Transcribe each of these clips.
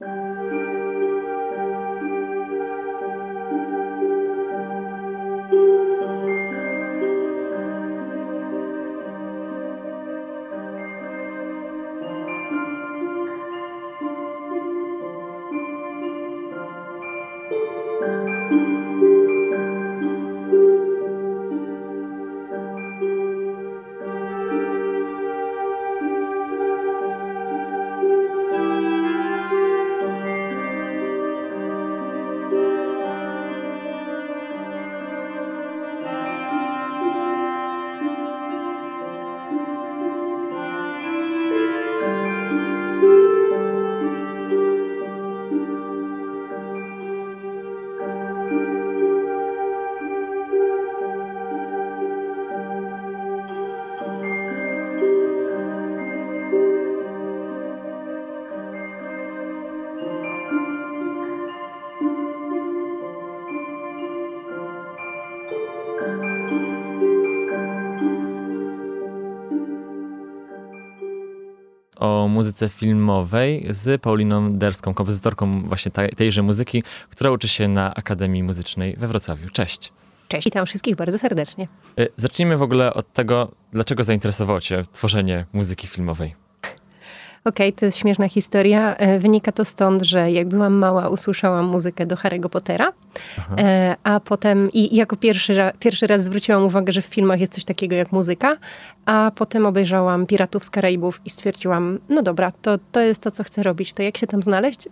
o muzyce filmowej z Pauliną Derską, kompozytorką właśnie tejże muzyki, która uczy się na Akademii Muzycznej we Wrocławiu. Cześć. Cześć, witam wszystkich bardzo serdecznie. Y, zacznijmy w ogóle od tego, dlaczego zainteresowało Cię tworzenie muzyki filmowej. Okej, okay, to jest śmieszna historia. E, wynika to stąd, że jak byłam mała, usłyszałam muzykę do Harry'ego Pottera, e, a potem i jako pierwszy, pierwszy raz zwróciłam uwagę, że w filmach jest coś takiego jak muzyka, a potem obejrzałam Piratów z Karaibów i stwierdziłam, no dobra, to, to jest to, co chcę robić, to jak się tam znaleźć?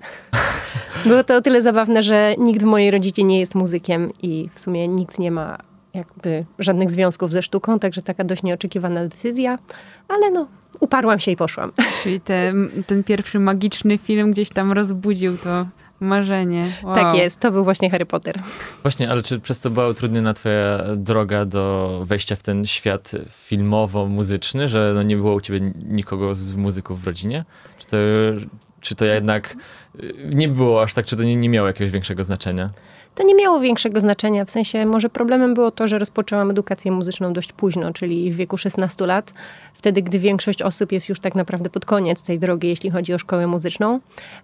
Było to o tyle zabawne, że nikt w mojej rodzinie nie jest muzykiem i w sumie nikt nie ma jakby żadnych związków ze sztuką, także taka dość nieoczekiwana decyzja, ale no, uparłam się i poszłam. Czyli te, ten pierwszy magiczny film gdzieś tam rozbudził to marzenie. Wow. Tak jest, to był właśnie Harry Potter. Właśnie, ale czy przez to była utrudniona twoja droga do wejścia w ten świat filmowo-muzyczny, że no nie było u ciebie nikogo z muzyków w rodzinie? Czy to, czy to jednak nie było aż tak, czy to nie, nie miało jakiegoś większego znaczenia? To nie miało większego znaczenia. W sensie może problemem było to, że rozpoczęłam edukację muzyczną dość późno, czyli w wieku 16 lat, wtedy gdy większość osób jest już tak naprawdę pod koniec tej drogi, jeśli chodzi o szkołę muzyczną.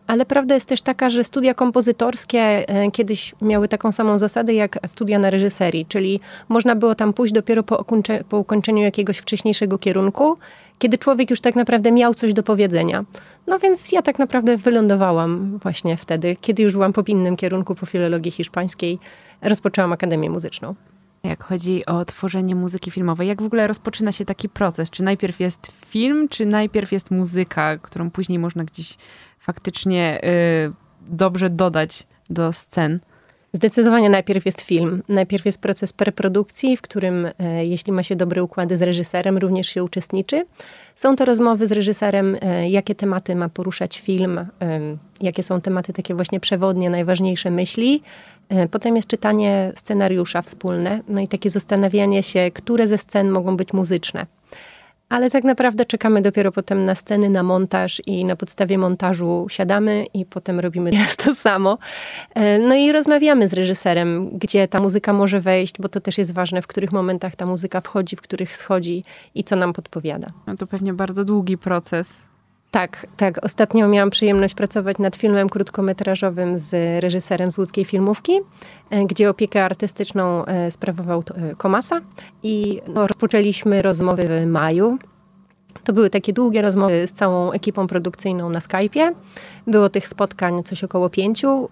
Ale prawda jest też taka, że studia kompozytorskie e, kiedyś miały taką samą zasadę jak studia na reżyserii, czyli można było tam pójść dopiero po, po ukończeniu jakiegoś wcześniejszego kierunku kiedy człowiek już tak naprawdę miał coś do powiedzenia. No więc ja tak naprawdę wylądowałam właśnie wtedy, kiedy już byłam po innym kierunku, po filologii hiszpańskiej, rozpoczęłam Akademię Muzyczną. Jak chodzi o tworzenie muzyki filmowej, jak w ogóle rozpoczyna się taki proces? Czy najpierw jest film, czy najpierw jest muzyka, którą później można gdzieś faktycznie y, dobrze dodać do scen? Zdecydowanie najpierw jest film. Najpierw jest proces preprodukcji, w którym e, jeśli ma się dobre układy z reżyserem, również się uczestniczy. Są to rozmowy z reżyserem, e, jakie tematy ma poruszać film, e, jakie są tematy takie właśnie przewodnie, najważniejsze myśli. Potem jest czytanie scenariusza wspólne, no i takie zastanawianie się, które ze scen mogą być muzyczne ale tak naprawdę czekamy dopiero potem na sceny, na montaż i na podstawie montażu siadamy i potem robimy teraz to samo. E, no i rozmawiamy z reżyserem, gdzie ta muzyka może wejść, bo to też jest ważne, w których momentach ta muzyka wchodzi, w których schodzi i co nam podpowiada. No to pewnie bardzo długi proces. Tak, tak. Ostatnio miałam przyjemność pracować nad filmem krótkometrażowym z reżyserem z łódzkiej filmówki, e, gdzie opiekę artystyczną e, sprawował e, Komasa i no, rozpoczęliśmy rozmowy w maju. To były takie długie rozmowy z całą ekipą produkcyjną na Skype'ie. Było tych spotkań coś około pięciu.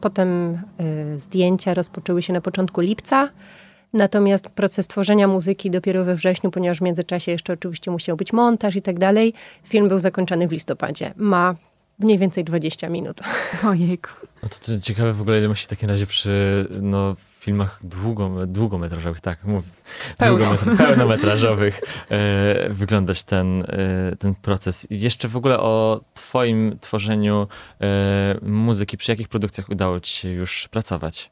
Potem zdjęcia rozpoczęły się na początku lipca. Natomiast proces tworzenia muzyki dopiero we wrześniu, ponieważ w międzyczasie jeszcze oczywiście musiał być montaż i tak dalej. Film był zakończony w listopadzie. Ma mniej więcej 20 minut. Ojejku. No to, ciekawe w ogóle, ile musi w takim razie przy no, filmach długo, długometrażowych, tak, mówię, pełnometrażowych e, wyglądać ten, e, ten proces. Jeszcze w ogóle o twoim tworzeniu e, muzyki, przy jakich produkcjach udało ci się już pracować?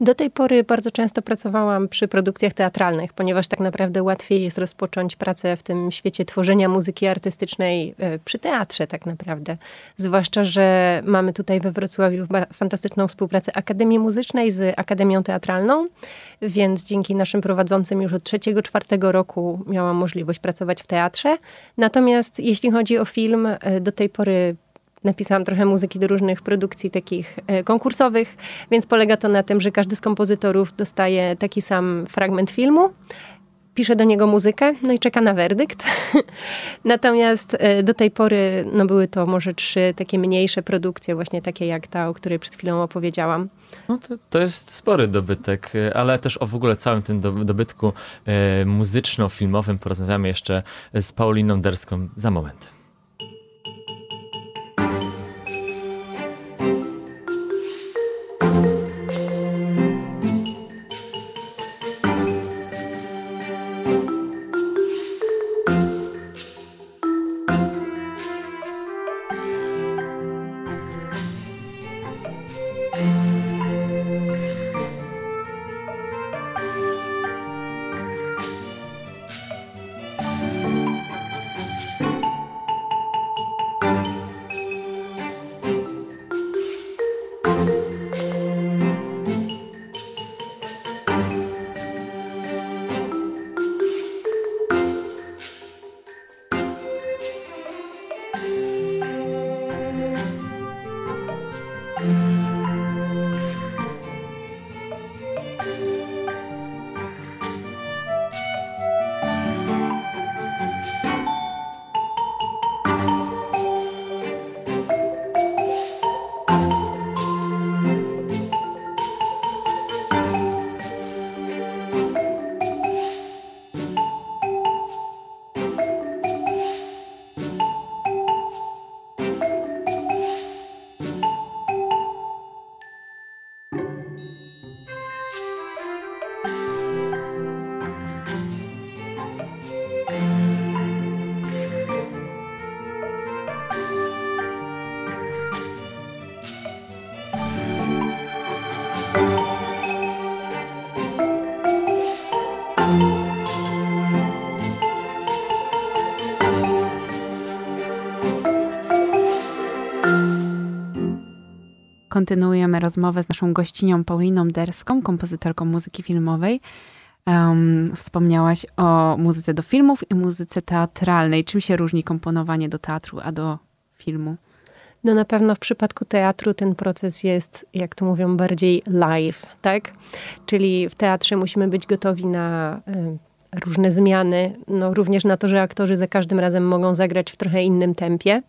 Do tej pory bardzo często pracowałam przy produkcjach teatralnych, ponieważ tak naprawdę łatwiej jest rozpocząć pracę w tym świecie tworzenia muzyki artystycznej e, przy teatrze tak naprawdę. Zwłaszcza, że mamy tutaj we Wrocławiu fantastyczną współpracę Akademii Muzycznej z Akademią Teatralną, więc dzięki naszym prowadzącym już od trzeciego, czwartego roku miałam możliwość pracować w teatrze. Natomiast jeśli chodzi o film, e, do tej pory napisałam trochę muzyki do różnych produkcji takich e, konkursowych, więc polega to na tym, że każdy z kompozytorów dostaje taki sam fragment filmu pisze do niego muzykę, no i czeka na werdykt. Natomiast e, do tej pory no były to może trzy takie mniejsze produkcje, właśnie takie jak ta, o której przed chwilą opowiedziałam. No to, to jest spory dobytek, e, ale też o w ogóle całym tym dobytku muzyczno-filmowym porozmawiamy jeszcze z Pauliną Derską za moment. Kontynuujemy rozmowę z naszą gościnią Pauliną Derską, kompozytorką muzyki filmowej. Um, wspomniałaś o muzyce do filmów i muzyce teatralnej. Czym się różni komponowanie do teatru, a do filmu? No na pewno w przypadku teatru ten proces jest, jak to mówią, bardziej live, tak? Czyli w teatrze musimy być gotowi na y, różne zmiany, no również na to, że aktorzy za każdym razem mogą zagrać w trochę innym tempie.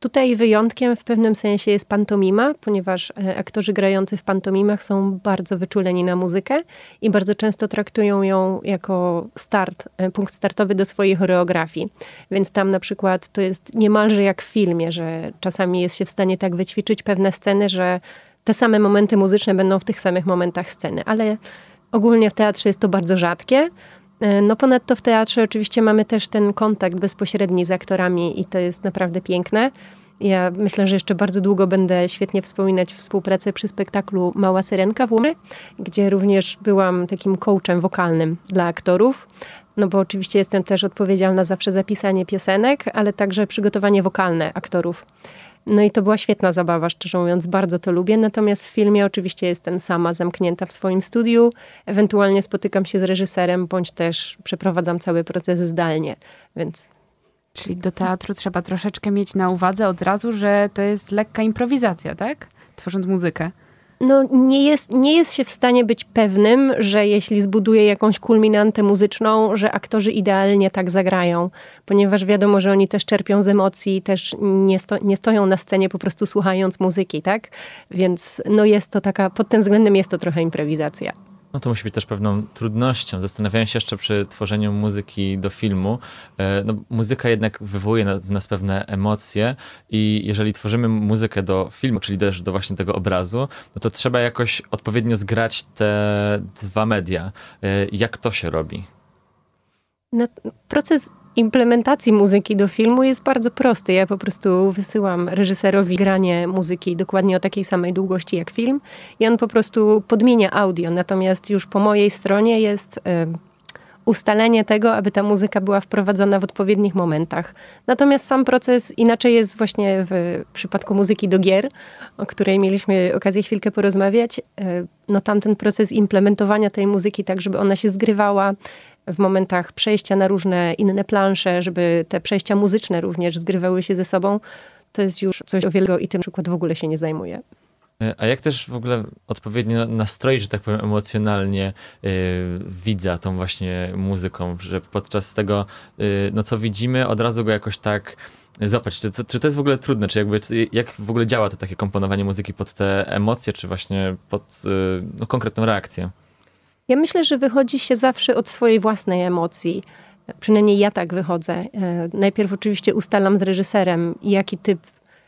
Tutaj wyjątkiem w pewnym sensie jest pantomima, ponieważ e, aktorzy grający w pantomimach są bardzo wyczuleni na muzykę i bardzo często traktują ją jako start, e, punkt startowy do swojej choreografii. Więc tam na przykład to jest niemalże jak w filmie, że czasami jest się w stanie tak wyćwiczyć pewne sceny, że te same momenty muzyczne będą w tych samych momentach sceny, ale ogólnie w teatrze jest to bardzo rzadkie. E, no ponadto w teatrze oczywiście mamy też ten kontakt bezpośredni z aktorami i to jest naprawdę piękne. Ja myślę, że jeszcze bardzo długo będę świetnie wspominać współpracę przy spektaklu Mała Syrenka w Łomy, gdzie również byłam takim coachem wokalnym dla aktorów. No bo oczywiście jestem też odpowiedzialna zawsze za pisanie piosenek, ale także przygotowanie wokalne aktorów. No i to była świetna zabawa, szczerze mówiąc, bardzo to lubię. Natomiast w filmie oczywiście jestem sama zamknięta w swoim studiu, ewentualnie spotykam się z reżyserem, bądź też przeprowadzam cały proces zdalnie, więc Czyli do teatru trzeba troszeczkę mieć na uwadze od razu, że to jest lekka improwizacja, tak? Tworząc muzykę no, nie, jest, nie jest się w stanie być pewnym, że jeśli zbuduje jakąś kulminantę muzyczną, że aktorzy idealnie tak zagrają, ponieważ wiadomo, że oni też czerpią z emocji, też nie, sto, nie stoją na scenie po prostu słuchając muzyki, tak? Więc no jest to taka, pod tym względem jest to trochę improwizacja. No to musi być też pewną trudnością. Zastanawiałem się jeszcze przy tworzeniu muzyki do filmu. E, no, muzyka jednak wywołuje w nas pewne emocje i jeżeli tworzymy muzykę do filmu, czyli też do właśnie tego obrazu, no to trzeba jakoś odpowiednio zgrać te dwa media. E, jak to się robi? No, proces implementacji muzyki do filmu jest bardzo prosty. Ja po prostu wysyłam reżyserowi granie muzyki dokładnie o takiej samej długości jak film i on po prostu podmienia audio. Natomiast już po mojej stronie jest y, ustalenie tego, aby ta muzyka była wprowadzona w odpowiednich momentach. Natomiast sam proces inaczej jest właśnie w przypadku muzyki do gier, o której mieliśmy okazję chwilkę porozmawiać. E, no tamten proces implementowania tej muzyki tak, żeby ona się zgrywała w momentach przejścia na różne inne plansze, żeby te przejścia muzyczne również zgrywały się ze sobą, to jest już coś o wielkiego i tym przykład w ogóle się nie zajmuje. A jak też w ogóle odpowiednio nastroić, że tak powiem, emocjonalnie yy, widza tą właśnie muzyką, że podczas tego, yy, no co widzimy, od razu go jakoś tak złapać. Czy to, czy to jest w ogóle trudne? Czy jakby, jak w ogóle działa to takie komponowanie muzyki pod te emocje, czy właśnie pod yy, no, konkretną reakcję? Ja myślę, że wychodzi się zawsze od swojej własnej emocji. Przynajmniej ja tak wychodzę. Najpierw oczywiście ustalam z reżyserem, jaki typ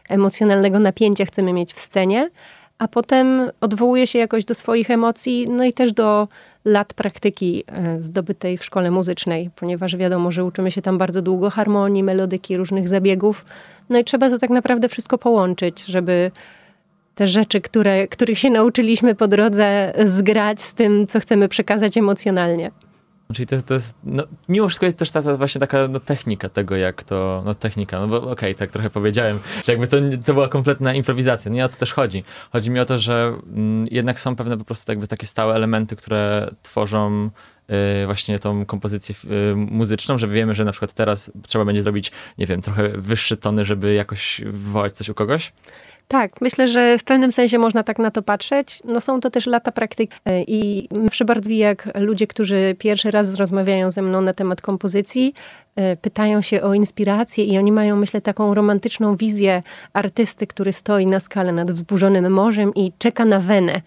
emocjonalnego napięcia chcemy mieć w scenie, a potem odwołuje się jakoś do swoich emocji, no i też do lat praktyki e, zdobytej w szkole muzycznej, ponieważ wiadomo, że uczymy się tam bardzo długo harmonii, melodyki, różnych zabiegów. No i trzeba to tak naprawdę wszystko połączyć, żeby te rzeczy, które, których się nauczyliśmy po drodze, zgrać z tym, co chcemy przekazać emocjonalnie. Czyli to, to jest, no, mimo wszystko jest też ta, ta właśnie taka no, technika tego, jak to, no technika, no bo okej, okay, tak trochę powiedziałem, że jakby to, to była kompletna improwizacja, nie o to też chodzi. Chodzi mi o to, że mm, jednak są pewne po prostu jakby takie stałe elementy, które tworzą y, właśnie tą kompozycję y, muzyczną, że wiemy, że na przykład teraz trzeba będzie zrobić, nie wiem, trochę wyższe tony, żeby jakoś wywołać coś u kogoś. Tak, myślę, że w pewnym sensie można tak na to patrzeć. No są to też lata praktyk e, i zawsze bardzo jak ludzie, którzy pierwszy raz rozmawiają ze mną na temat kompozycji, e, pytają się o inspirację i oni mają, myślę, taką romantyczną wizję artysty, który stoi na skale nad wzburzonym morzem i czeka na wenę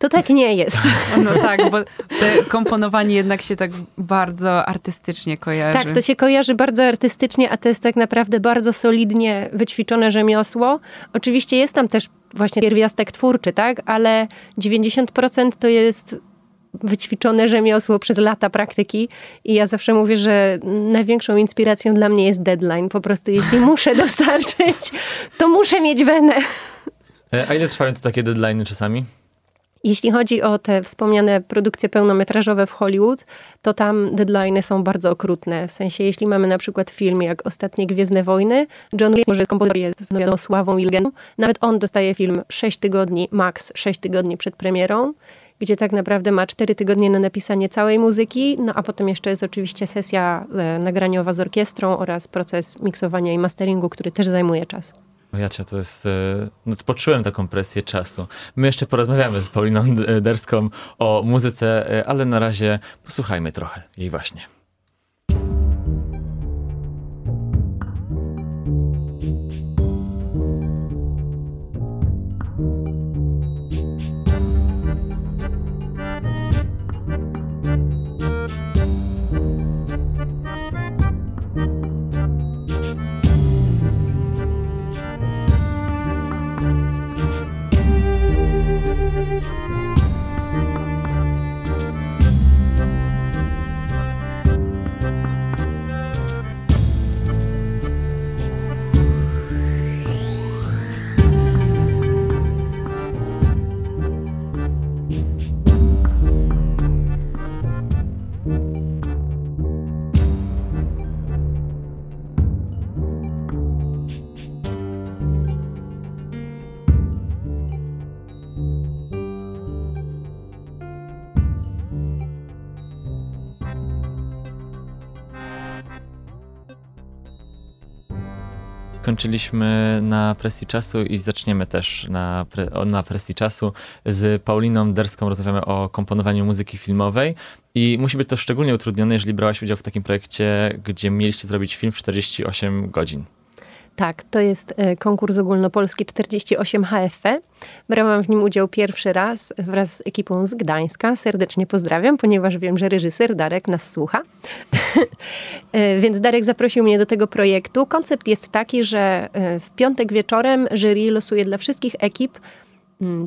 to tak nie jest. No tak, bo komponowanie jednak się tak bardzo artystycznie kojarzy. Tak, to się kojarzy bardzo artystycznie, a to jest tak naprawdę bardzo solidnie wyćwiczone rzemiosło. Oczywiście jest tam też właśnie pierwiastek twórczy, tak, ale 90% to jest wyćwiczone rzemiosło przez lata praktyki i ja zawsze mówię, że największą inspiracją dla mnie jest deadline. Po prostu jeśli muszę dostarczyć, to muszę mieć wenę. E, a ile trwają to takie deadlines czasami? Jeśli chodzi o te wspomniane produkcje pełnometrażowe w Hollywood, to tam deadlines są bardzo okrutne. W sensie, jeśli mamy na przykład film jak Ostatnie Gwiezdne Wojny, John Wick, może kompozytor jest no sławą i legendą, nawet on dostaje film 6 tygodni, max 6 tygodni przed premierą, gdzie tak naprawdę ma 4 tygodnie na napisanie całej muzyki, no a potem jeszcze jest oczywiście sesja e, nagraniowa z orkiestrą oraz proces miksowania i masteringu, który też zajmuje czas. Jacia, to jest. E, no, poczułem taką presję czasu. My jeszcze porozmawiamy z Pauliną Derską o muzyce, e, ale na razie posłuchajmy trochę jej właśnie. Skończyliśmy na presji czasu i zaczniemy też na, pre, na presji czasu. Z Pauliną Derską rozmawiamy o komponowaniu muzyki filmowej i musi być to szczególnie utrudnione, jeżeli brałaś udział w takim projekcie, gdzie mieliście zrobić film w 48 godzin. Tak, to jest e, konkurs ogólnopolski 48 HFP. Brałam w nim udział pierwszy raz wraz z ekipą z Gdańska. Serdecznie pozdrawiam, ponieważ wiem, że reżyser Darek nas słucha. E, więc Darek zaprosił mnie do tego projektu. Koncept jest taki, że e, w piątek wieczorem jury losuje dla wszystkich ekip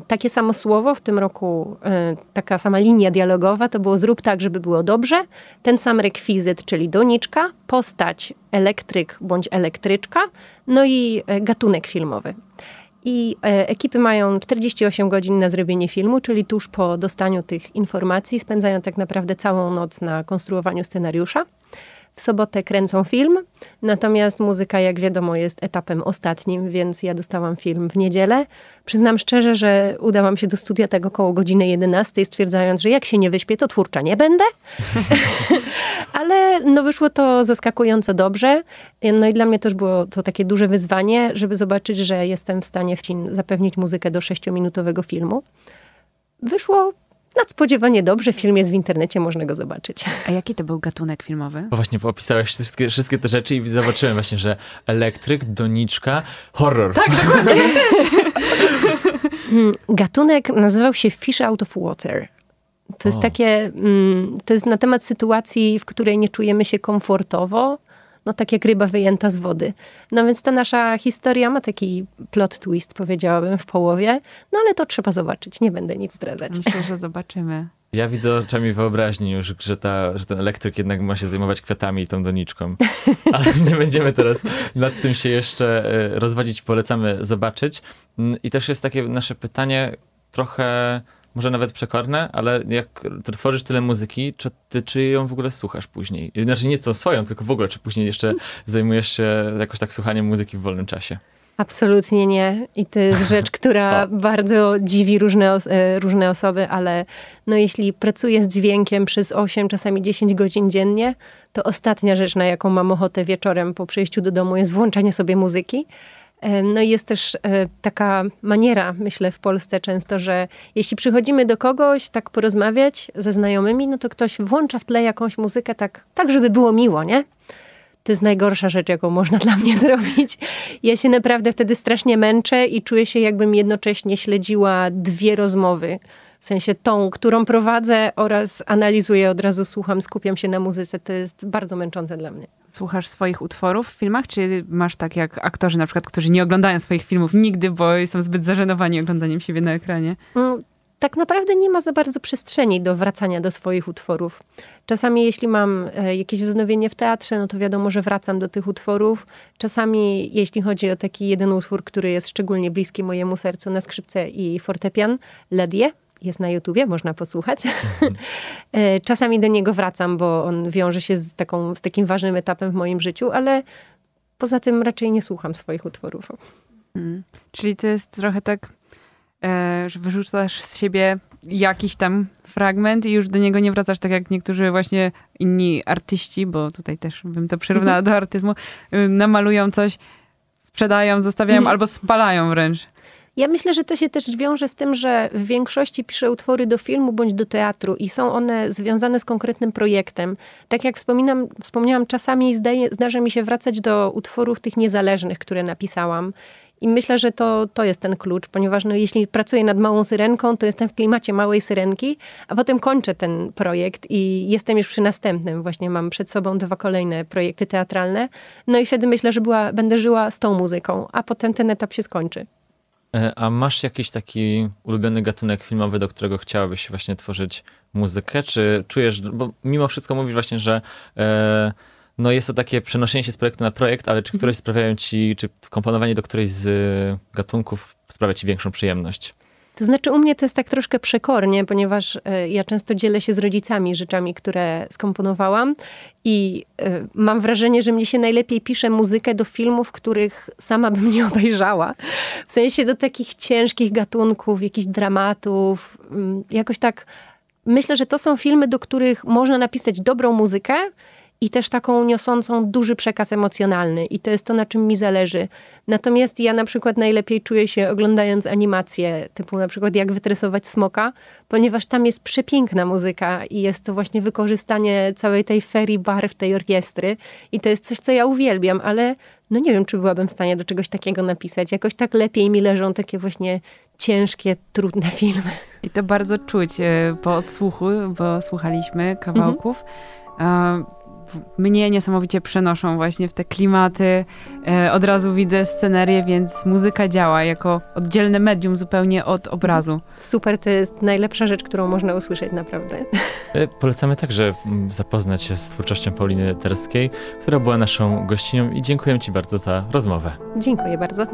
takie samo słowo, w tym roku e, taka sama linia dialogowa, to było zrób tak, żeby było dobrze. Ten sam rekwizyt, czyli doniczka, postać elektryk bądź elektryczka, no i e, gatunek filmowy. I e, ekipy mają 48 godzin na zrobienie filmu, czyli tuż po dostaniu tych informacji spędzają tak naprawdę całą noc na konstruowaniu scenariusza. W sobotę kręcą film, natomiast muzyka, jak wiadomo, jest etapem ostatnim, więc ja dostałam film w niedzielę. Przyznam szczerze, że udałam się do studia tego koło godziny 11, stwierdzając, że jak się nie wyśpię, to twórcza nie będę. Ale no wyszło to zaskakująco dobrze. No i dla mnie też było to takie duże wyzwanie, żeby zobaczyć, że jestem w stanie w zapewnić muzykę do sześciominutowego filmu. Wyszło nadspodziewanie dobrze. Film jest w internecie, można go zobaczyć. A jaki to był gatunek filmowy? Bo właśnie opisałeś wszystkie, wszystkie te rzeczy i zobaczyłem właśnie, że elektryk, doniczka, horror. Tak, dokładnie, ja też. Hmm, gatunek nazywał się Fish Out of Water. To jest o. takie, mm, to jest na temat sytuacji, w której nie czujemy się komfortowo, no tak jak ryba wyjęta z wody. No więc ta nasza historia ma taki plot twist, powiedziałabym, w połowie, no ale to trzeba zobaczyć, nie będę nic zdradzać. Myślę, że zobaczymy. Ja widzę oczami wyobraźni już, że, ta, że ten elektryk jednak ma się zajmować kwiatami i tą doniczką. Ale nie będziemy teraz nad tym się jeszcze e, rozwadzić. Polecamy zobaczyć. Mm, I też jest takie nasze pytanie trochę może nawet przekorne, ale jak tworzysz tyle muzyki, czy ty czy ją w ogóle słuchasz później? Znaczy nie to swoją, tylko w ogóle, czy później jeszcze zajmujesz się jakoś tak słuchaniem muzyki w wolnym czasie? Absolutnie nie. I to jest rzecz, która bardzo dziwi różne, e, różne osoby, ale no jeśli pracuję z dźwiękiem przez 8, czasami 10 godzin dziennie, to ostatnia rzecz, na jaką mam ochotę wieczorem po przyjściu do domu jest włączanie sobie muzyki. E, no i jest też e, taka maniera, myślę, w Polsce często, że jeśli przychodzimy do kogoś tak porozmawiać ze znajomymi, no to ktoś włącza w tle jakąś muzykę tak, tak żeby było miło, nie? To jest najgorsza rzecz, jaką można dla mnie zrobić. Ja się naprawdę wtedy strasznie męczę i czuję się, jakbym jednocześnie śledziła dwie rozmowy. W sensie tą, którą prowadzę oraz analizuję, od razu słucham, skupiam się na muzyce. To jest bardzo męczące dla mnie słuchasz swoich utworów w filmach, czy masz tak jak aktorzy na przykład, którzy nie oglądają swoich filmów nigdy, bo są zbyt zażenowani oglądaniem siebie na ekranie? No, tak naprawdę nie ma za bardzo przestrzeni do wracania do swoich utworów. Czasami jeśli mam e, jakieś wznowienie w teatrze, no to wiadomo, że wracam do tych utworów. Czasami jeśli chodzi o taki jeden utwór, który jest szczególnie bliski mojemu sercu na skrzypce i fortepian, Ledie, jest na YouTubie, można posłuchać. Mhm. E, czasami do niego wracam, bo on wiąże się z, taką, z takim ważnym etapem w moim życiu, ale poza tym raczej nie słucham swoich utworów. Hmm. Czyli to jest trochę tak, e, że wyrzucasz z siebie jakiś tam fragment i już do niego nie wracasz, tak jak niektórzy właśnie inni artyści, bo tutaj też bym to przyrównała do artyzmu, y, namalują coś, sprzedają, zostawiają mhm. albo spalają wręcz. Ja myślę, że to się też wiąże z tym, że w większości piszę utwory do filmu bądź do teatru i są one związane z konkretnym projektem. Tak jak wspominam, wspomniałam, czasami zdaje, zdarza mi się wracać do utworów tych niezależnych, które napisałam. I myślę, że to, to jest ten klucz, ponieważ no, jeśli pracuję nad małą syrenką, to jestem w klimacie małej syrenki, a potem kończę ten projekt i jestem już przy następnym. Właśnie mam przed sobą dwa kolejne projekty teatralne. No i wtedy myślę, że była, będę żyła z tą muzyką, a potem ten etap się skończy. E, a masz jakiś taki ulubiony gatunek filmowy, do którego chciałabyś właśnie tworzyć muzykę? Czy czujesz, bo mimo wszystko mówisz właśnie, że e, no jest to takie przenoszenie się z projektu na projekt, ale czy mhm. któreś sprawiają ci, czy komponowanie do którejś z gatunków sprawia ci większą przyjemność? To znaczy u mnie to jest tak troszkę przekornie, ponieważ e, ja często dzielę się z rodzicami rzeczami, które skomponowałam i e, mam wrażenie, że mnie się najlepiej pisze muzykę do filmów, których sama bym nie obejrzała. W sensie do takich ciężkich gatunków, jakichś dramatów. Mm, jakoś tak myślę, że to są filmy, do których można napisać dobrą muzykę, i też taką niosącą duży przekaz emocjonalny. I to jest to, na czym mi zależy. Natomiast ja na przykład najlepiej czuję się oglądając animacje, typu na przykład jak wytresować smoka, ponieważ tam jest przepiękna muzyka i jest to właśnie wykorzystanie całej tej ferii barw tej orkiestry. I to jest coś, co ja uwielbiam, ale no nie wiem, czy byłabym w stanie do czegoś takiego napisać. Jakoś tak lepiej mi leżą takie właśnie ciężkie, trudne filmy. I to bardzo czuć e, po odsłuchu, bo słuchaliśmy kawałków. Mhm mnie niesamowicie przenoszą właśnie w te klimaty. E, od razu widzę scenerię, więc muzyka działa jako oddzielne medium zupełnie od obrazu. Super, to jest najlepsza rzecz, którą można usłyszeć naprawdę. E, polecamy także mm, zapoznać się z twórczością Pauliny Terskiej, która była naszą gościnią i dziękuję Ci bardzo za rozmowę. Dziękuję bardzo.